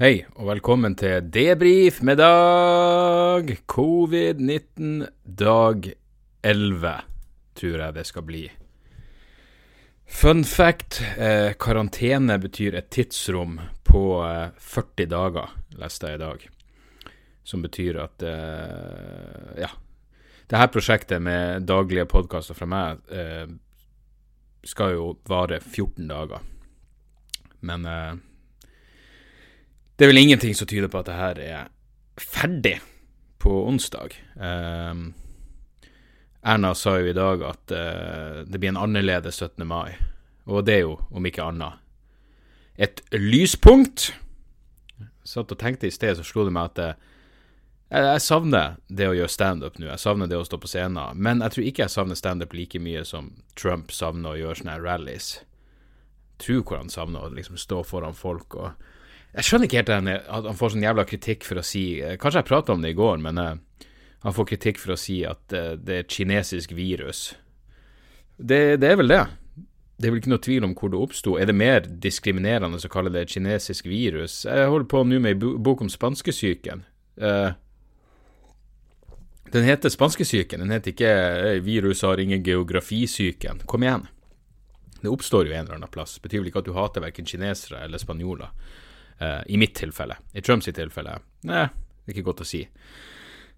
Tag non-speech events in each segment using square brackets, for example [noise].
Hei, og velkommen til debrif med dag covid-19 dag 11, tror jeg det skal bli. Fun fact, eh, karantene betyr et tidsrom på eh, 40 dager, leste jeg i dag. Som betyr at eh, ja. Det her prosjektet med daglige podkaster fra meg eh, skal jo vare 14 dager. Men eh, det er vel ingenting som tyder på at det her er ferdig på onsdag. Um, Erna sa jo i dag at uh, det blir en annerledes 17. mai, og det er jo, om ikke annet, et lyspunkt. Satt og tenkte i sted, så slo det meg at uh, jeg, savner det å gjøre standup nå, jeg savner det å stå på scenen, men jeg tror ikke jeg savner standup like mye som Trump savner å gjøre sånne rallies. Jeg tror hvor han savner å liksom stå foran folk og jeg skjønner ikke helt at han får sånn jævla kritikk for å si eh, Kanskje jeg prata om det i går, men uh, han får kritikk for å si at uh, det er et kinesisk virus. Det, det, er vel det. Det er vel ikke noe tvil om hvor det oppsto. Er det mer diskriminerende å kalle det et kinesisk virus? Jeg holder på nå med ei bok om spanskesyken. Den heter spanskesyken, den heter ikke 'virus har ingen geografisyken'. Kom igjen. Det oppstår jo en eller annen plass. Betyr vel ikke at du hater verken kinesere eller spanjoler. Uh, I mitt tilfelle. I Trumps tilfelle Nei, det er ikke godt å si.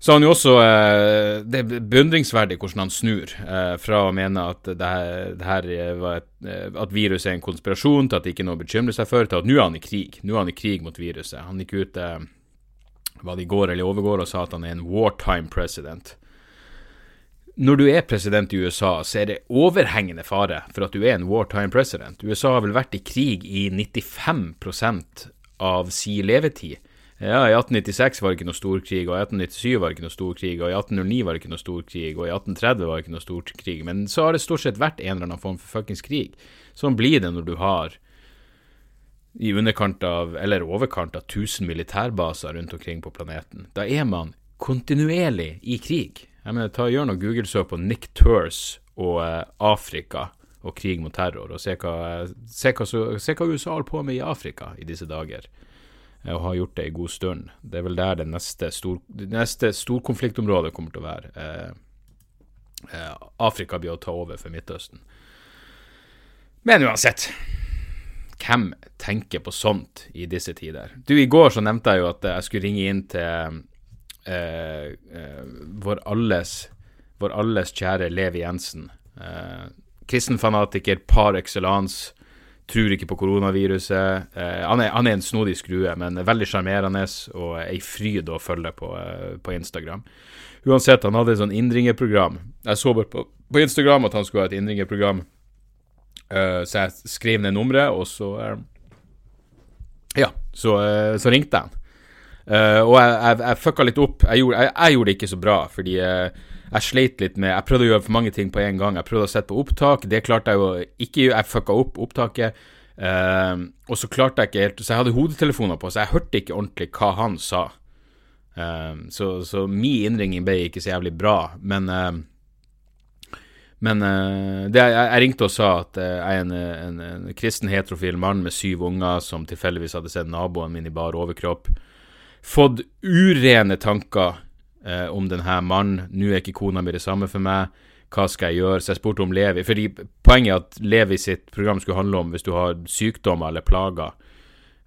Så han jo også uh, Det er beundringsverdig hvordan han snur uh, fra å mene at det her, det her et, at viruset er en konspirasjon, til at det ikke er noe å bekymre seg for, til at nå er han i krig. Nå er han i krig mot viruset. Han gikk ut hva det i går eller overgår og sa at han er en wartime president. Når du er president i USA, så er det overhengende fare for at du er en wartime president. USA har vel vært i krig i 95 av si levetid. Ja, I 1896 var det ikke noe storkrig, og i 1897 var det ikke noe storkrig, og i 1809 var det ikke noe storkrig, og i 1830 var det ikke noe storkrig. Men så har det stort sett vært en eller annen form for fuckings krig. Sånn blir det når du har i underkant av, eller overkant av 1000 militærbaser rundt omkring på planeten. Da er man kontinuerlig i krig. Jeg mener, ta Gjør noe Google-søk på Nick Tours og eh, Afrika og krig mot terror, og se hva, se, hva, se hva, USA holder på med i Afrika i disse dager, eh, og har gjort det en god stund. Det er vel der det neste, stor, storkonfliktområdet kommer til å være. Eh, eh, Afrika blir å ta over for Midtøsten. Men uansett, hvem tenker på sånt i disse tider? Du, i går så nevnte jeg jo at jeg skulle ringe inn til eh, eh, vår alles vår alles kjære Levi Jensen. Eh, kristenfanatiker par excellence. Tror ikke på koronaviruset. Eh, han, er, han, er, en snodig skrue, men veldig sjarmerende og ei fryd å følge på, eh, på, Instagram. Uansett, han hadde et sånn innringerprogram. Jeg så bare på, på, Instagram at han skulle ha et innringerprogram, eh, så jeg skrev ned nummeret, og så eh, Ja, så, eh, så, ringte han. Eh, og jeg, jeg, jeg fucka litt opp. Jeg gjorde, jeg, jeg gjorde, det ikke så bra, fordi jeg sleit litt med Jeg prøvde å gjøre for mange ting på en gang. Jeg prøvde å sette på opptak. Det klarte jeg jo ikke. Jeg fucka opp opptaket. Uh, og så klarte jeg ikke helt Så jeg hadde hodetelefoner på, så jeg hørte ikke ordentlig hva han sa. Uh, så, så min innringing ble ikke så jævlig bra. Men uh, men det, jeg, jeg, ringte og sa at jeg er en, en, en, kristen heterofil mann med syv unger som tilfeldigvis hadde sett naboen min i bar overkropp. Fått urene tanker eh, om denne mannen. Nå er ikke kona mi det samme for meg. Hva skal jeg gjøre? Så jeg spurte om Levi. Fordi Poenget er at Levi sitt program skulle handle om hvis du har sykdommer eller plager,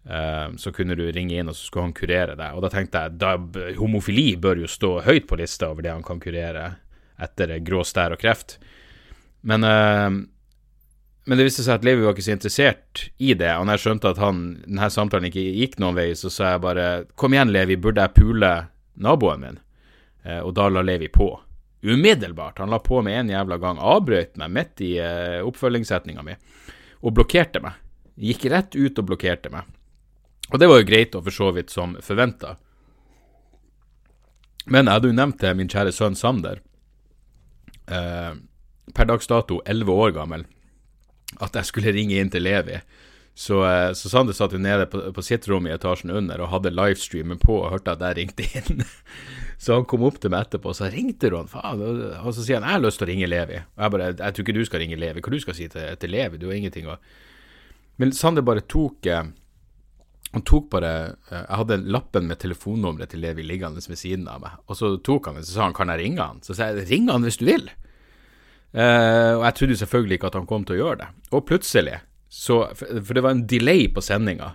eh, så kunne du ringe inn, og så skulle han kurere deg. Og da tenkte jeg da, homofili bør jo stå høyt på lista over det han kan kurere etter grå stær og kreft. Men eh, men det viste seg at Levi var ikke så interessert i det. Og når jeg skjønte at han, denne samtalen ikke gikk noen vei, så sa jeg bare Kom igjen, Levi, burde jeg pule naboen min? Eh, og da la Levi på. Umiddelbart. Han la på med en jævla gang. Avbrøt meg midt i uh, oppfølgingssetninga mi og blokkerte meg. Gikk rett ut og blokkerte meg. Og det var jo greit, og for så vidt som forventa. Men jeg hadde jo nevnt til min kjære sønn Sander, eh, per dags dato 11 år gammel, at jeg skulle ringe inn til Levi. Så, eh, så Sander satt jo nede på, på sitt rom i etasjen under og hadde livestreamen på og hørte at jeg ringte inn. [laughs] Så han kom opp til meg etterpå og sa ringte du han, faen? Og så sier han jeg har lyst til å ringe Levi. Og jeg bare jeg tror ikke du skal ringe Levi. Hva du skal si til, til Levi? Du har ingenting å Men Sander bare tok eh, Han tok bare Jeg hadde lappen med telefonnummeret til Levi liggende ved siden av meg, og så tok han det, så sa han kan jeg ringe han? Så sa jeg ring han hvis du vil. Uh, og jeg trodde selvfølgelig ikke at han kom til å gjøre det. Og plutselig, så, for det var en delay på sendinga,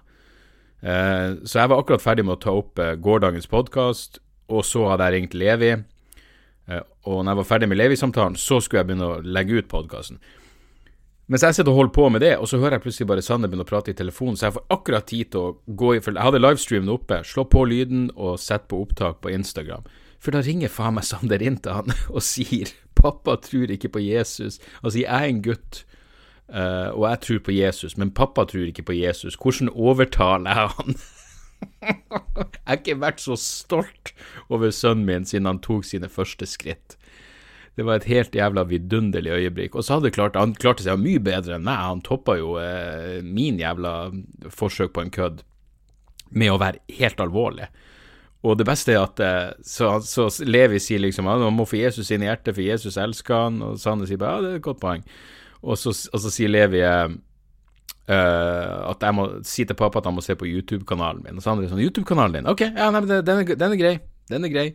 uh, så jeg var akkurat ferdig med å ta opp uh, gårsdagens podkast, og så hadde jeg ringt Levi. og når jeg var ferdig med Levi-samtalen, så skulle jeg begynne å legge ut podkasten. Mens jeg sitter og holder på med det, og så hører jeg plutselig bare Sander begynne å prate i telefonen, så jeg får akkurat tid til å gå i Jeg hadde livestreamen oppe, slå på lyden og sette på opptak på Instagram. For da ringer faen meg Sander inn til han [laughs] og sier 'pappa tror ikke på Jesus'. Altså, jeg er en gutt, uh, og jeg tror på Jesus, men pappa tror ikke på Jesus. Hvordan overtaler jeg han? [laughs] jeg har ikke vært så stolt over sønnen min siden han tok sine første skritt. Det var et helt jævla vidunderlig øyeblikk. Og så hadde klart, han klarte seg mye bedre enn meg. Han toppa jo eh, min jævla forsøk på en kødd med å være helt alvorlig. Og det beste er at eh, så, så Levi sier liksom at han må få Jesus inn i hjertet, for Jesus elsker han. Og Sanne sier bare ja, det er et godt poeng. Og så, og så sier Levi uh, at jeg må si til pappa at han må se på YouTube-kanalen min. Og Sander er sånn YouTube-kanalen din? Ok, ja, nei, den, er, den er grei. Den er grei.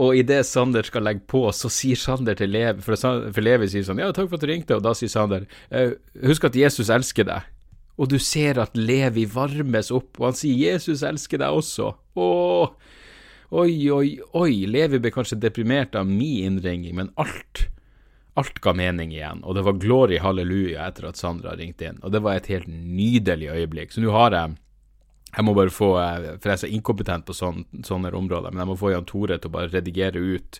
Og idet Sander skal legge på, så sier Sander til Levi For, for Levi sier sånn 'Ja, takk for at du ringte', og da sier Sander eh, 'Husk at Jesus elsker deg'. Og du ser at Levi varmes opp, og han sier 'Jesus elsker deg også'. Åh, oi, oi, oi. Levi ble kanskje deprimert av min innringing, men alt Alt ga mening igjen, og det var glory halleluja etter at Sandra ringte inn. Og det var et helt nydelig øyeblikk. Så nå har jeg jeg må bare få, eh, for jeg er så inkompetent på sånne, sånne områder, men jeg må få Jan Tore til å bare redigere ut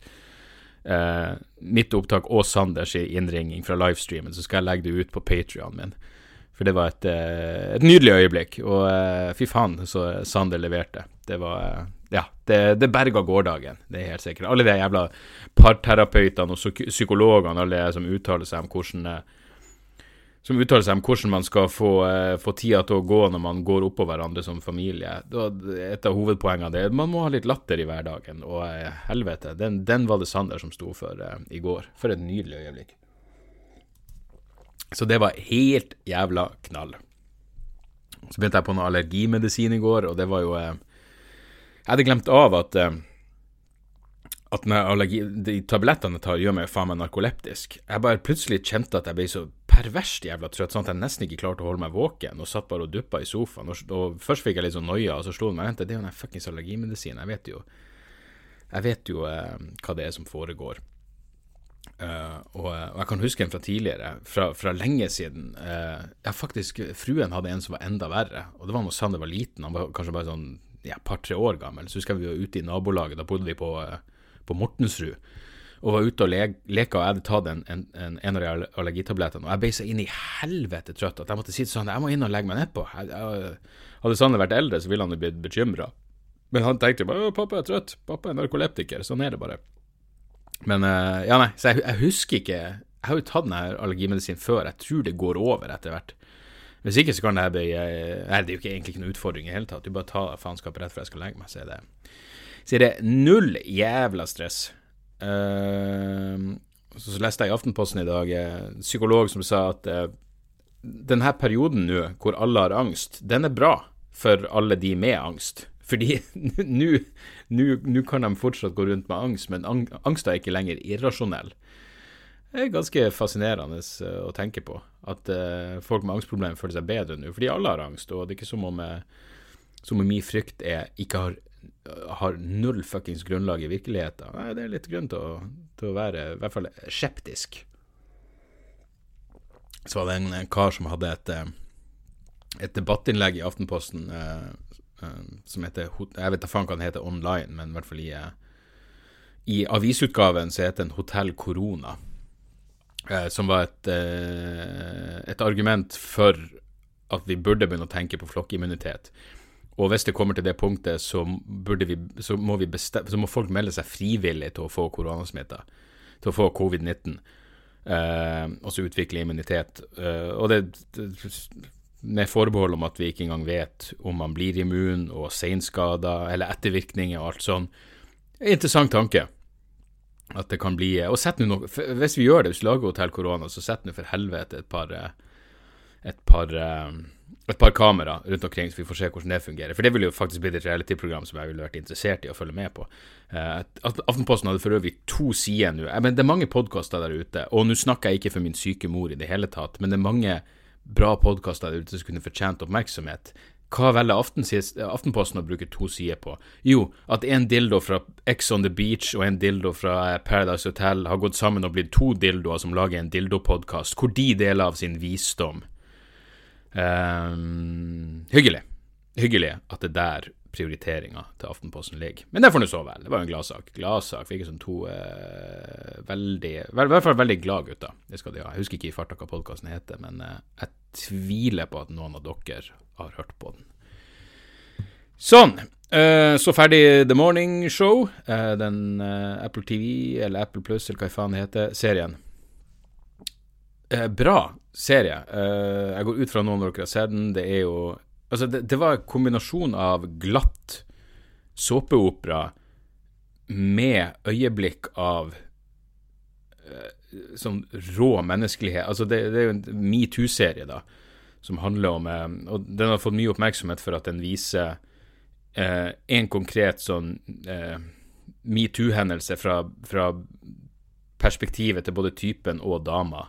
eh, mitt opptak og Sanders innringing fra livestreamen, så skal jeg legge det ut på Patrion min. For det var et, eh, et nydelig øyeblikk, og eh, fy faen så Sander leverte. Det var eh, Ja, det, det berga gårsdagen, det er helt sikkert. Alle de jævla parterapeutene og psykologene, alle som uttaler seg om hvordan som uttaler seg om hvordan man skal få, få, tida til å gå når man går oppå hverandre som familie. Et av hovedpoengene er at man må ha litt latter i hverdagen. Og helvete, den, den, var det Sander som sto for i går. For et nydelig øyeblikk. Så det var helt jævla knall. Så begynte jeg på noe allergimedisin i går, og det var jo Jeg hadde glemt av at at allergi, de tablettene jeg tar, gjør meg faen meg narkoleptisk. Jeg bare plutselig kjente at jeg ble så perverst jævla trøtt, sånn at jeg nesten ikke klarte å holde meg våken, og satt bare og duppa i sofaen. Og, og først fikk jeg litt sånn noia, og så slo det meg vent, det er jo den fuckings allergimedisinen. Jeg vet jo Jeg vet jo eh, hva det er som foregår. Uh, og, og, jeg kan huske en fra tidligere, fra, fra lenge siden. Uh, ja, faktisk, fruen hadde en som var enda verre, og det var når Sander var liten. Han var kanskje bare sånn ja, par-tre år gammel. Så husker jeg vi var ute i nabolaget, da bodde vi på uh, på Mortensrud og var ute og le leka, og jeg hadde tatt en, en, en, en av de allergitablettene. Og jeg ble så inn i helvete trøtt at jeg måtte si til Sander jeg må inn og legge meg nedpå. Hadde Sander vært eldre, så ville han blitt bekymra. Men han tenkte bare 'pappa er trøtt', pappa er narkoleptiker, sånn er det bare. Men uh, ja, nei, så jeg, jeg, husker ikke Jeg har jo tatt denne allergimedisinen før, jeg tror det går over etter hvert. Hvis ikke så kan det her bli uh, Nei, det er jo ikke, egentlig ikke noen utfordring i det hele tatt. Du bare tar faenskapet rett før jeg skal legge meg, så er det så er det null jævla stress. Uh, så leste jeg i Aftenposten i dag en uh, psykolog som sa at uh, denne perioden nå, hvor alle har angst, den er bra for alle de med angst. Fordi [laughs] nå kan de fortsatt gå rundt med angst, men ang angst er ikke lenger irrasjonell. Det er ganske fascinerende uh, å tenke på. At uh, folk med angstproblemer føler seg bedre nå. Fordi alle har angst, og det er ikke som om, uh, som om min frykt er ikke har har null fuckings grunnlag i virkeligheten. Nei, det er litt grunn til å, til å være i hvert fall skeptisk. Så var det en, en kar som hadde et, eh, et debattinnlegg i Aftenposten eh, eh, som heter Jeg vet da faen hva den heter online, men i hvert fall i, eh, i avisutgaven så heter den Hotell Korona. Eh, som var et, eh, et argument for at vi burde begynne å tenke på flokkimmunitet. Og hvis det kommer til det punktet, så, vi, så, må, så må, folk melde seg frivillig til å få koronasmitta, til å få covid-19, eh, og så utvikle immunitet. Eh, og det, med forbehold om at vi ikke engang vet om man blir immun og seinskada eller ettervirkninger og alt sånn. Interessant tanke. At det kan bli Og sett nå Hvis vi gjør det, hvis vi lager Hotell Korona, så sett nå for helvete et par eh, et par eh, et par kamera rundt omkring, så vi får se hvordan det fungerer. For det ville jo faktisk blitt et reality-program som jeg ville vært interessert i å følge med på. Uh, Aftenposten hadde for øvrig to sider nå. Men det er mange podkaster der ute, og nå snakker jeg ikke for min syke mor i det hele tatt, men det er mange bra podkaster der ute som kunne fortjent oppmerksomhet. Hva velger Aftenposten å bruke to sider på? Jo, at en dildo fra Ex on the Beach og en dildo fra eh, Paradise Hotel har gått sammen og blitt to dildoer som lager en dildopodkast, hvor de deler av sin visdom Um, hyggelig. Hyggelig at det er der prioriteringa til Aftenposten ligger. Men det får nå så vel. Det var jo en gladsak. Gladsak virker som to eh, veldig I hvert fall veldig glad gutter. Det skal de ha. Jeg husker ikke i farta hva podkasten heter, men eh, jeg tviler på at noen av dere har hørt på den. Sånn. Eh, så ferdig The Morning Show. den Apple TV, eller Apple Plus, eller hva faen det heter, serien. bra serie. Jeg går ut fra noen av dere har sett den. Det er jo Altså, det, det var en kombinasjon av glatt såpeopera med øyeblikk av uh, sånn rå menneskelighet. Altså, det, det er jo en metoo-serie, da, som handler om uh, Og den har fått mye oppmerksomhet for at den viser en konkret sånn metoo-hendelse fra, fra perspektivet til både typen og dama.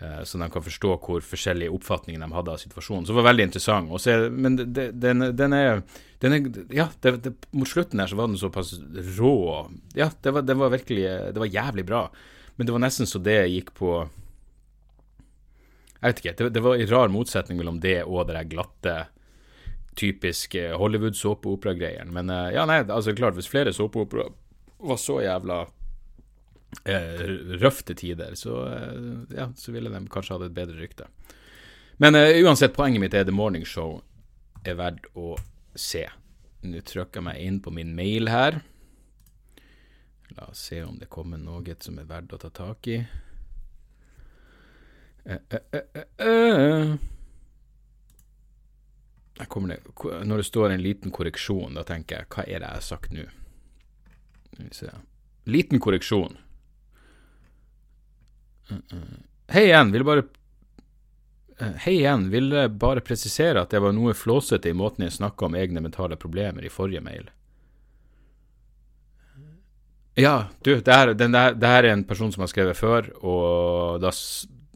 Eh, så de kan forstå hvor forskjellige oppfatninger de hadde av situasjonen. Så det var veldig interessant. Se, men den, den, er, den, er, Ja, det, det, mot slutten her så var den såpass rå. Ja, det var, det var, virkelig Det var jævlig bra. Men det var nesten så det gikk på Jeg vet ikke. Det, var en rar motsetning mellom det og det der glatte, typiske Hollywood-såpeopera-greiene. Men eh, ja, nei, altså klart, hvis flere såpeoperaer var så jævla eh, røff til tider, så, eh, ja, så ville de kanskje hatt et bedre rykte. Men uh, uansett, poenget mitt er The Morning Show er verdt å se. Nå trykker jeg meg inn på min mail her. La oss se om det kommer noe som er verdt å ta tak i. Uh, uh, det, når det står en liten korreksjon, da tenker jeg hva er det jeg har sagt nå? Liten korreksjon. Hei igjen, vil bare eh, Hei igjen, ville bare presisere at det var noe flåsete i måten jeg snakka om egne mentale problemer i forrige mail. Ja, du, det her, der, det er en person som har skrevet før, og da,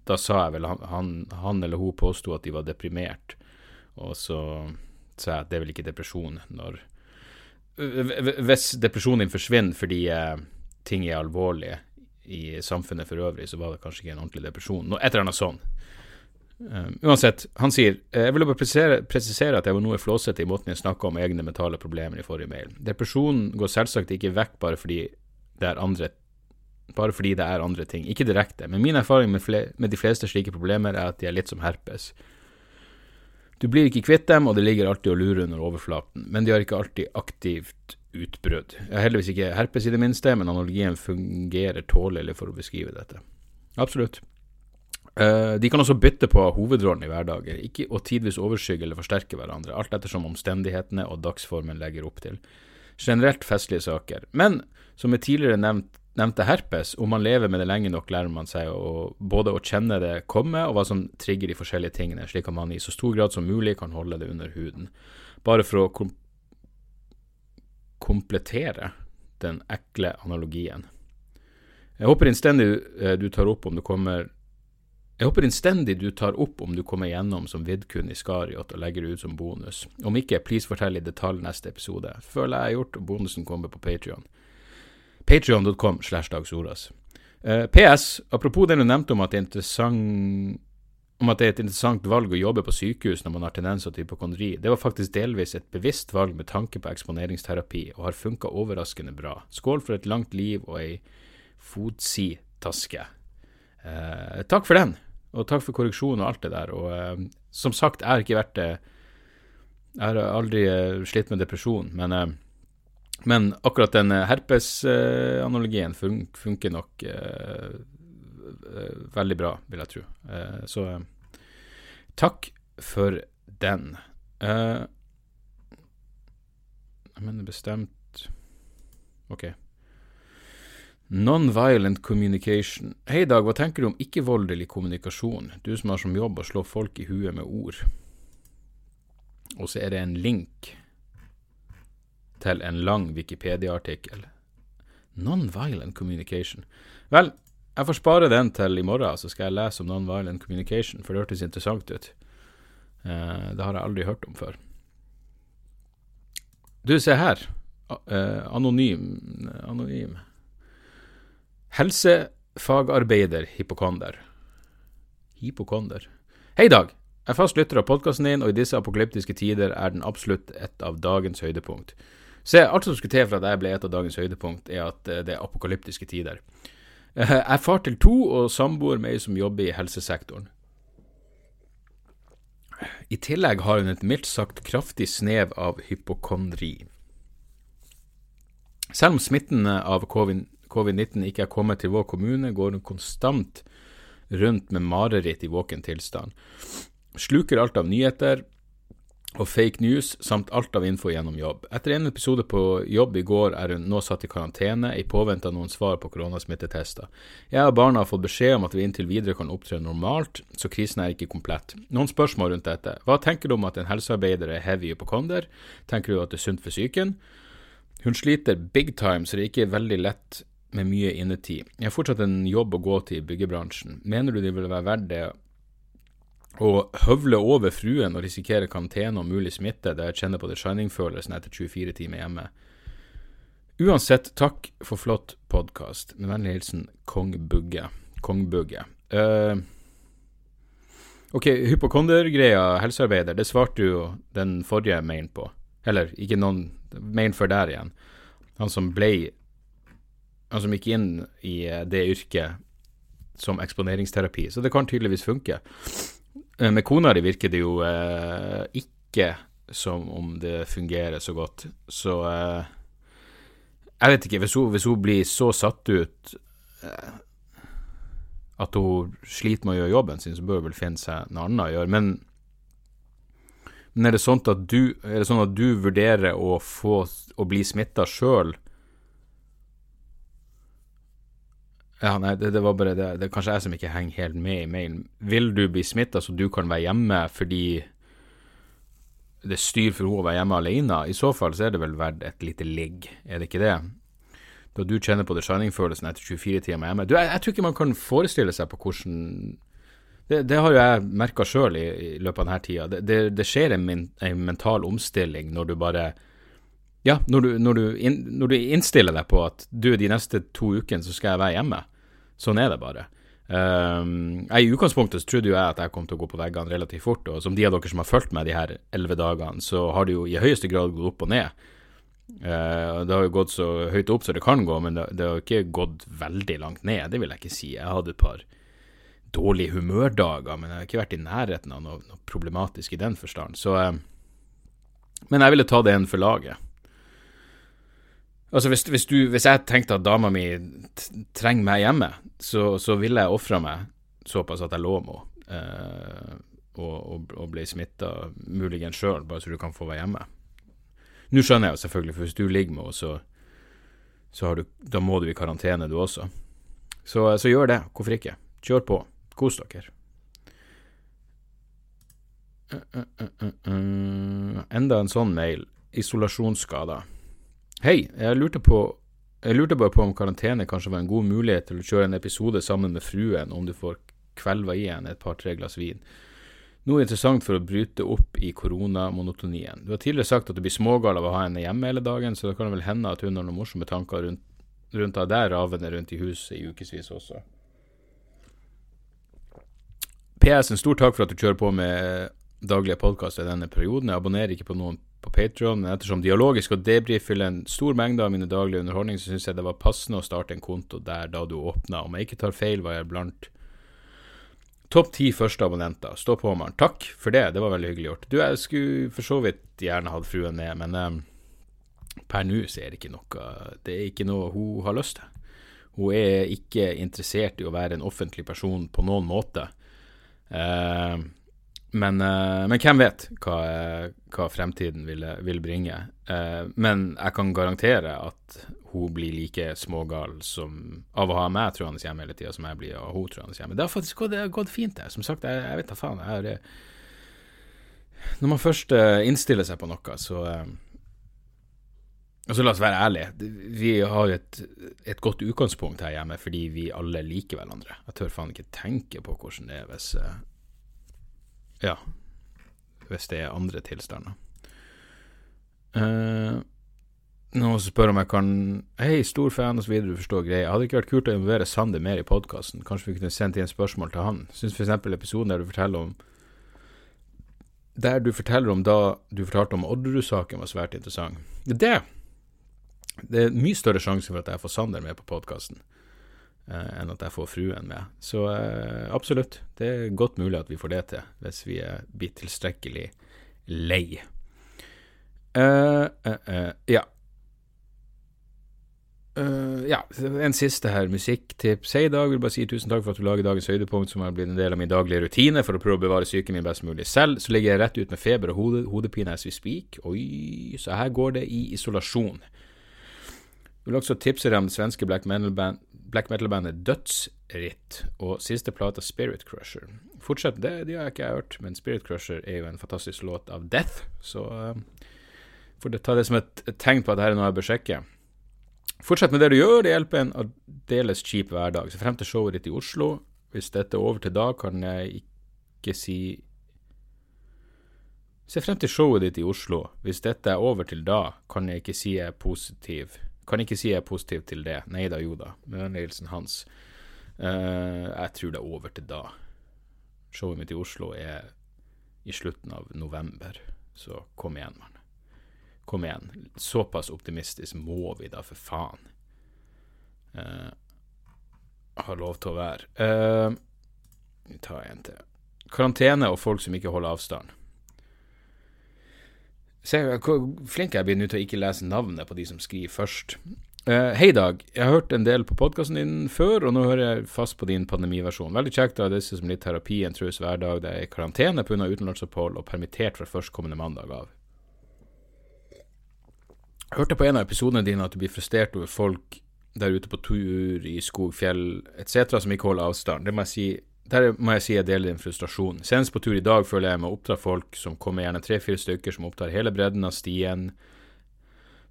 da sa jeg vel han, han eller hun påsto at de var deprimert, og så sa jeg at det er vel ikke depresjon når Hvis depresjonen din forsvinner fordi eh, ting er alvorlige, i samfunnet for øvrig, så var det kanskje ikke en ordentlig depresjon. Noe, et eller annet sånn. Um, uansett, han sier Jeg vil bare presisere, presisere, at jeg var noe flåsete i måten jeg snakka om egne mentale problemer i forrige mail. Depresjonen går selvsagt ikke vekk bare fordi det er andre bare fordi det er andre ting. Ikke direkte, men min erfaring med, med de fleste slike problemer er at de er litt som herpes. Du blir ikke kvitt dem, og det ligger alltid og lurer under overflaten, men de har ikke alltid aktivt utbrudd. Jeg har heldigvis ikke herpes i det minste, men analogien fungerer tålelig for å beskrive dette. Absolutt. Uh, de kan også bytte på hovedrollen i hverdagen, ikke å tidvis overskygge eller forsterke hverandre, alt ettersom omstendighetene og dagsformen legger opp til. Generelt festlige saker. Men som jeg tidligere nevnt, nevnte herpes, om man lever med det lenge nok, lærer man seg å, både å kjenne det komme, og hva som trigger de forskjellige tingene, slik at man i så stor grad som mulig kan holde det under huden. Bare for å komplettere den ekle analogien. Jeg håper innstendig eh, du tar opp om du kommer jeg håper innstendig du tar opp om du kommer gjennom som Vidkun Iskariot og legger det ut som bonus. Om ikke, please fortell i detalj neste episode. Føler jeg har gjort, og bonusen kommer på Patrion. Patrion.com slash dagsordas. Eh, PS, apropos det du nevnte om at det er interessant om at det er et interessant valg å jobbe på sykehus når man har tendenser til hypokondri. Det var faktisk delvis et bevisst valg med tanke på eksponeringsterapi, og har funka overraskende bra. Skål for et langt liv og ei fotsi-taske. Eh, takk for den, og takk for korreksjonen og alt det der. Og eh, som sagt, jeg har ikke vært det Jeg har aldri eh, slitt med depresjon, men, eh, men akkurat den eh, herpesanalogien fun funker nok eh, veldig bra, vil jeg tro. så Takk for den. Uh, jeg mener bestemt Ok. Non-violent communication. Hei, Dag, hva tenker du om ikke-voldelig kommunikasjon? Du som har som jobb å slå folk i huet med ord. og så er det en link til en lang Wikipedia-artikkel. Non-violent communication. Vel, jeg får spare den til i morgen, så skal jeg lese om non-violent communication, for det hørtes interessant ut. Eh, det har jeg aldri hørt om før. Du, se her. Uh, anonym Anonym. Helsefagarbeider hypokonder. Hypokonder. Hei, Dag. Jeg er fast lytter av podkasten din, og i disse apokalyptiske tider er den absolutt et av dagens høydepunkt. Se, alt som skulle til for at jeg ble et av dagens høydepunkt, er at eh, det er apokalyptiske tider. Jeg er far til to og samboer med ei som jobber i helsesektoren. I tillegg har hun et mildt sagt kraftig snev av hypokondri. Selv om smitten av covid-19 ikke er kommet til vår kommune, går hun konstant rundt med mareritt i våken tilstand. Sluker alt av nyheter, og fake news, samt alt av info gjennom jobb. Etter en episode på jobb i går er hun nå satt i karantene i påvente av noen svar på koronasmittetester. Jeg og barna har fått beskjed om at vi inntil videre kan opptre normalt, så krisen er ikke komplett. Noen spørsmål rundt dette. Hva tenker du om at en helsearbeider er heavy hypokonder? Tenker du at det er sunt for psyken? Hun sliter big time, så det er ikke veldig lett med mye innetid. Jeg har fortsatt en jobb å gå til i byggebransjen. Mener du det vil være verdt det å høvle over fruen og risikere karantene og mulig smitte, der jeg kjenner på The shining-følelsen etter 24 timer hjemme. Uansett, takk for flott podkast. Med vennlig hilsen Kong Bugge. Kong Bugge. Uh, ok, hypokondergreia, helsearbeider, det svarte jo den forrige mailen på. Eller ikke noen mail før der igjen. Han som ble Han som gikk inn i det yrket som eksponeringsterapi. Så det kan tydeligvis funke. Eh, med kona di virker det jo eh, ikke som om det fungerer så godt, så eh, Jeg vet ikke, hvis hun, hvis hun blir så satt ut eh, at hun sliter med å gjøre jobben sin, så bør hun vel finne seg noe annet å gjøre. Men, men er, det sånn at du, er det sånn at du vurderer å, få, å bli smitta sjøl Ja, nei, det, det var bare det. Det er kanskje jeg som ikke henger helt med i mailen. Vil du bli smitta så du kan være hjemme fordi det er styr for henne å være hjemme alene? I så fall så er det vel verdt et lite ligg, er det ikke det? Da du kjenner på det shining-følelsen etter 24 timer hjemme. Du, jeg, jeg, tror ikke man kan forestille seg på hvordan Det, det har jo jeg merka sjøl i, i, løpet av denne tida. Det, det, skjer en, min, en, mental omstilling når du bare ja, når du, når, du in, når du, innstiller deg på at du, de neste to ukene så skal jeg være hjemme. Sånn er det bare. Um, I utgangspunktet trodde jo jeg at jeg kom til å gå på veggene relativt fort, og som de av dere som har fulgt meg de her elleve dagene, så har det jo i høyeste grad gått opp og ned. Uh, det har jo gått så høyt opp som det kan gå, men det, det har ikke gått veldig langt ned, det vil jeg ikke si. Jeg hadde et par dårlige humørdager, men jeg har ikke vært i nærheten av noe, noe problematisk i den forstand. Så, uh, men jeg ville ta det en for laget. Altså hvis, hvis, du, hvis, jeg tenkte at dama mi trenger meg hjemme, så, så ville jeg ofra meg såpass at jeg lå med henne. Eh, og, og, og, ble smitta, muligens sjøl, bare så du kan få være hjemme. Nå skjønner jeg jo selvfølgelig, for hvis du ligger med henne, så, så du, da må du i karantene, du også. Så, så gjør det. Hvorfor ikke? Kjør på. Kos dere. Uh, uh, uh, Enda en sånn mail. Isolasjonsskader. Hei, jeg lurte på jeg lurte bare på om karantene kanskje var en god mulighet til å kjøre en episode sammen med fruen, om du får kvelva i henne et par-tre glass vin. Noe interessant for å bryte opp i koronamonotonien. Du har tidligere sagt at du blir smågal av å ha henne hjemme hele dagen, så det kan vel hende at hun har noen morsomme tanker rundt, rundt av der ravende rundt i huset i ukevis også. PS, en stor takk for at du kjører på med daglige podkaster i denne perioden. Jeg abonnerer ikke på noen på Patron, men ettersom dialogisk og debrief fyller en stor mengde av mine daglige underholdning, så syns jeg det var passende å starte en konto der da du åpna. Om jeg ikke tar feil, var jeg blant topp ti første abonnenter. Stå på, Maren. Takk for det, det var veldig hyggelig gjort. Du, jeg skulle for så vidt gjerne hatt fruen med, men um, per nå så er det ikke noe Det er ikke noe hun har lyst til. Hun er ikke interessert i å være en offentlig person på noen måte. Uh, men, uh, men, hvem vet hva, hva fremtiden vil, vil bringe. Uh, men jeg kan garantere at hun blir like smågal som, av å ha meg truende hjemme hele tida som jeg blir av hun truende hjemme. Det har faktisk gått, har gått fint, det. Som sagt, jeg, jeg vet da faen. Jeg har, Når man først innstiller seg på noe, så uh, så la oss være ærlige. Vi har jo et, et, godt utgangspunkt her hjemme fordi vi alle liker hverandre. Jeg tør faen ikke tenke på hvordan det er hvis Ja, hvis det er andre tilstander. Uh, noen som spør om jeg kan Hei, stor fan, osv. Du forstår greia. Hadde det ikke vært kult å involvere Sander mer i podkasten? Kanskje vi kunne sendt inn spørsmål til han? Syns f.eks. episoden der du forteller om Der du forteller om da du fortalte om Odderud-saken, var svært interessant. Det Det er mye større sjanse for at jeg får Sander med på podkasten eh, enn at jeg får fruen med. Så eh, absolutt, det er godt mulig at vi får det til, hvis vi blitt tilstrekkelig lei. Uh, uh, uh, ja. Ja, en siste her, musikktips. Hei, Dag. Vil bare si tusen takk for at du lager dagens høydepunkt, som har blitt en del av min daglige rutine for å prøve å bevare psyken min best mulig. Selv så ligger jeg rett ut med feber og hode, hodepine as we speak. Oi, så her går det i isolasjon. Jeg vil også tipse deg om det svenske black metal-bandet metal Dødsritt og siste plate Spirit Crusher. Fortsett, det, de har jeg ikke hørt, men Spirit Crusher er jo en fantastisk låt av Death, så uh, får ta det som et tegn på at dette er noe jeg bør sjekke. Fortsett med det du gjør, det hjelper en aldeles kjip hverdag. Se frem til showet ditt i Oslo. Hvis dette er over til da, kan jeg ikke si Se frem til showet ditt i Oslo. Hvis dette er over til da, kan jeg ikke si jeg er positiv. Kan ikke si jeg er positiv til det. Nei da, jo da. Med hilsen hans. Uh, jeg tror det er over til da. Showet mitt i Oslo er i slutten av november, så kom igjen, mann. Kom igjen. Såpass optimistisk må vi da, for faen. Uh, har lov til å være. Uh, vi tar en til. Karantene og folk som ikke holder avstand. Se hvor flink jeg blir nå til å ikke lese navnet på de som skriver først. Uh, Hei, Dag. Jeg har hørt en del på podkasten din før, og nå hører jeg fast på din pandemiversjon. Veldig kjekt å ha disse som litt terapi en trues hverdag. Det er i karantene pga. utenlandsopphold og permittert fra førstkommende mandag av. Jeg hørte på en av episodene dine at du blir frustrert over folk der ute på tur i skog, fjell etc. som ikke holder avstand. Det må jeg si, der må jeg si jeg deler din frustrasjon. Senest på tur i dag føler jeg å oppdra folk som kommer gjerne tre-fire stykker, som opptar hele bredden av stien,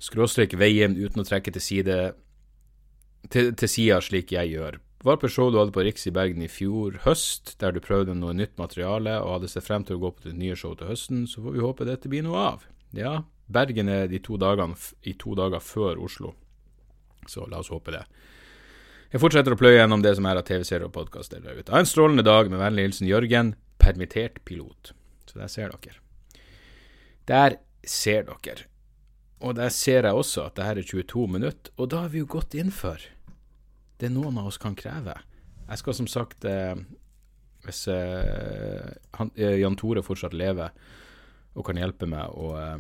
skråstrek veien uten å trekke til side til, til sida slik jeg gjør. Var på show du hadde på Riks i Bergen i fjor høst, der du prøvde noe nytt materiale og hadde sett frem til å gå på ditt nye show til høsten, så får vi håpe dette blir noe av. Ja, Bergen er de to dagene i to dager før Oslo, så la oss håpe det. Jeg fortsetter å pløye gjennom det som er av TV-serier og podkaster der ute. Ha en strålende dag, med vennlig hilsen Jørgen, permittert pilot. Så der ser dere. Der ser dere. Og der ser jeg også at det her er 22 minutter, og da har vi jo gått inn for det noen av oss kan kreve. Jeg skal som sagt, eh, hvis eh, han, eh, Jan Tore fortsatt lever og kan hjelpe meg å eh,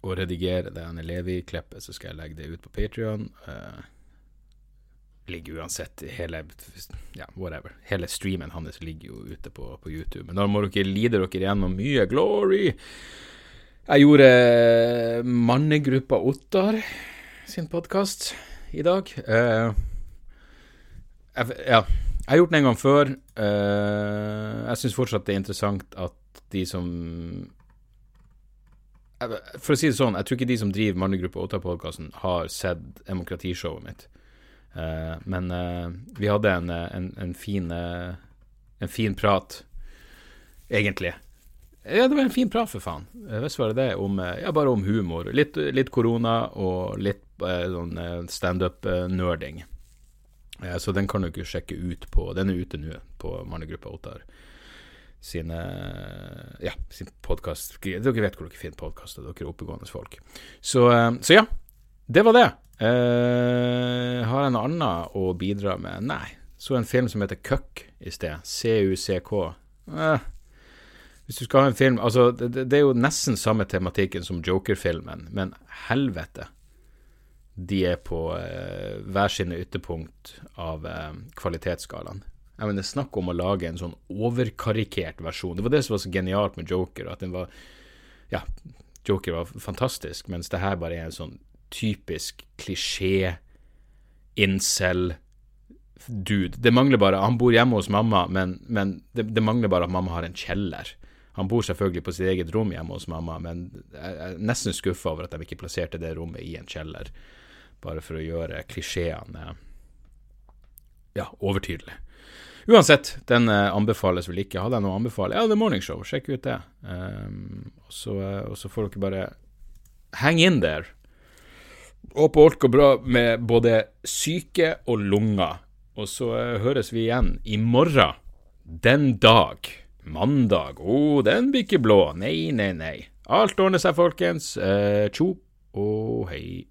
å redigere det Levi-klippet, så skal jeg legge det ut på Patrion. Uh, ligger uansett hele ja, whatever. Hele streamen hans ligger jo ute på, på, YouTube. Men da må dere lide dere gjennom mye glory. Jeg gjorde mannegruppa Ottar sin podkast i dag. Uh, jeg, ja. Jeg har gjort den en gang før. Uh, jeg syns fortsatt det er interessant at de som for å si det sånn, jeg tror ikke de som driver Mannegruppa Ottar-podkasten, har sett demokratishowet mitt. Uh, men uh, vi hadde en, en, en, fin, en fin prat, egentlig. Ja, det var en fin prat, for faen. Visst var det det. Om, ja, bare om humor. Litt, korona og litt sånn standup-nerding. så den kan du ikke sjekke ut på Den er ute nå på Mannegruppa Ottar sine Ja, sin podkast. Dere vet hvor dere finner podkaster, dere er oppegående folk. Så, eh, så, ja, det var det. Uh, har jeg noe annet å bidra med? Nei. Så en film som heter Cuck i sted. C-U-C-K. Uh, hvis du skal ha en film Altså, det, det, er jo nesten samme tematikken som Joker-filmen, men helvete. De er på uh, hver sine ytterpunkt av uh, kvalitetsskalaen. Jeg mener, Snakk om å lage en sånn overkarikert versjon. Det var det som var så genialt med Joker. At den var Ja, Joker var fantastisk, mens det her bare er en sånn typisk klisjé incel dude. Det mangler bare Han bor hjemme hos mamma, men, men det, det, mangler bare at mamma har en kjeller. Han bor selvfølgelig på sitt eget rom hjemme hos mamma, men jeg er nesten skuffa over at de ikke plasserte det rommet i en kjeller, bare for å gjøre klisjeene ja, overtydelig. Uansett, den eh, anbefales vel ikke. Hadde jeg noe å anbefale? Ja, The Morning Show, sjekk ut det. Um, og, så, eh, og, så, får dere bare hang in there. Håper alt går bra med både syke og lunger. Og så uh, høres vi igjen i morgen. Den dag. Mandag. Å, oh, den blir ikke blå. Nei, nei, nei. Alt ordner seg, folkens. Uh, tjo og hei.